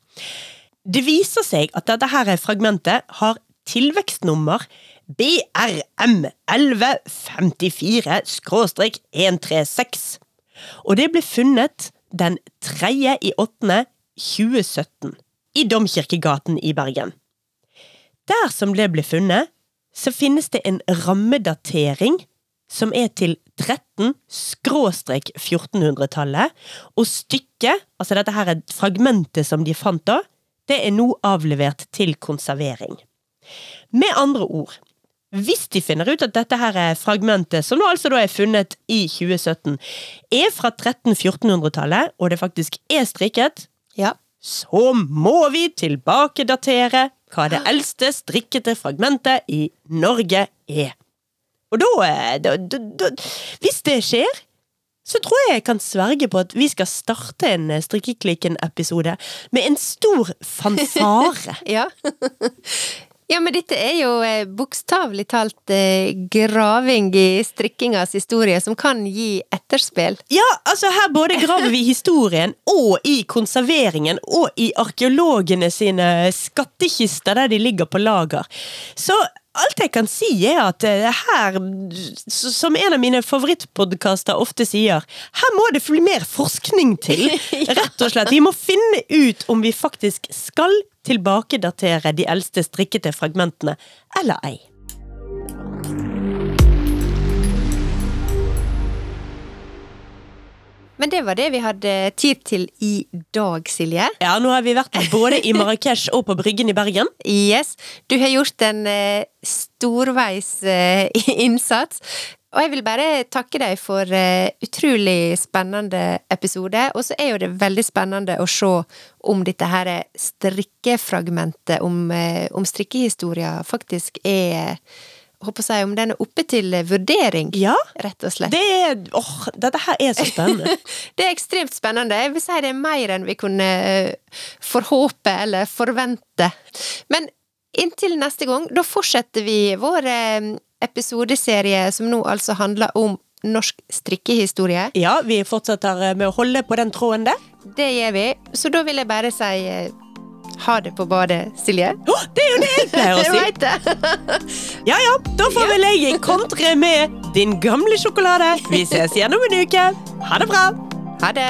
Det viser seg at dette her fragmentet har tilvekstnummer BRM1154-136, og det ble funnet den 3. i 8. 2017 i Domkirkegaten i Bergen. Der som det ble funnet, så finnes det en rammedatering som er til 13-1400-tallet, og stykket, altså dette her er fragmentet som de fant da, det er nå avlevert til konservering. Med andre ord, hvis de finner ut at dette her er fragmentet, som nå altså da er funnet i 2017, er fra 1300-1400-tallet, og det faktisk er strikket, ja så må vi tilbakedatere hva det eldste strikkete fragmentet i Norge er. Og da, da, da, da Hvis det skjer, så tror jeg jeg kan sverge på at vi skal starte en Strikkeklikken-episode med en stor fanfare. ja. Ja, men dette er jo eh, bokstavelig talt eh, graving i strikkingas historie, som kan gi etterspill. Ja, altså her både graver vi historien, og i konserveringen, og i arkeologene sine skattkister der de ligger på lager. Så alt jeg kan si, er at eh, her, som en av mine favorittpodkaster ofte sier, her må det bli mer forskning til. Rett og slett. Vi må finne ut om vi faktisk skal tilbakedatere de eldste strikkete fragmentene, eller ei. Men det var det vi hadde tid til i dag, Silje. Ja, nå har vi vært både i Marrakech og på Bryggen i Bergen. Yes. Du har gjort en uh, storveis uh, innsats. Og jeg vil bare takke deg for uh, utrolig spennende episode. Og så er jo det veldig spennende å se om dette her strikkefragmentet, om, om strikkehistoria, faktisk er håper jeg, om den er oppe til vurdering, ja, rett og slett. Det er, åh, dette her er så spennende. det er ekstremt spennende. Jeg vil si det er mer enn vi kunne eh, forhåpe eller forvente. Men inntil neste gang, da fortsetter vi vår eh, episodeserie som nå altså handler om norsk strikkehistorie. Ja, vi fortsetter med å holde på den tråden der. Det gjør vi. Så da vil jeg bare si Ha det på badet, Silje. Oh, det er jo det jeg pleier å si! jeg det. Ja ja, da får vel jeg kontre med din gamle sjokolade. Vi ses igjen om en uke. Ha det bra! Ha det.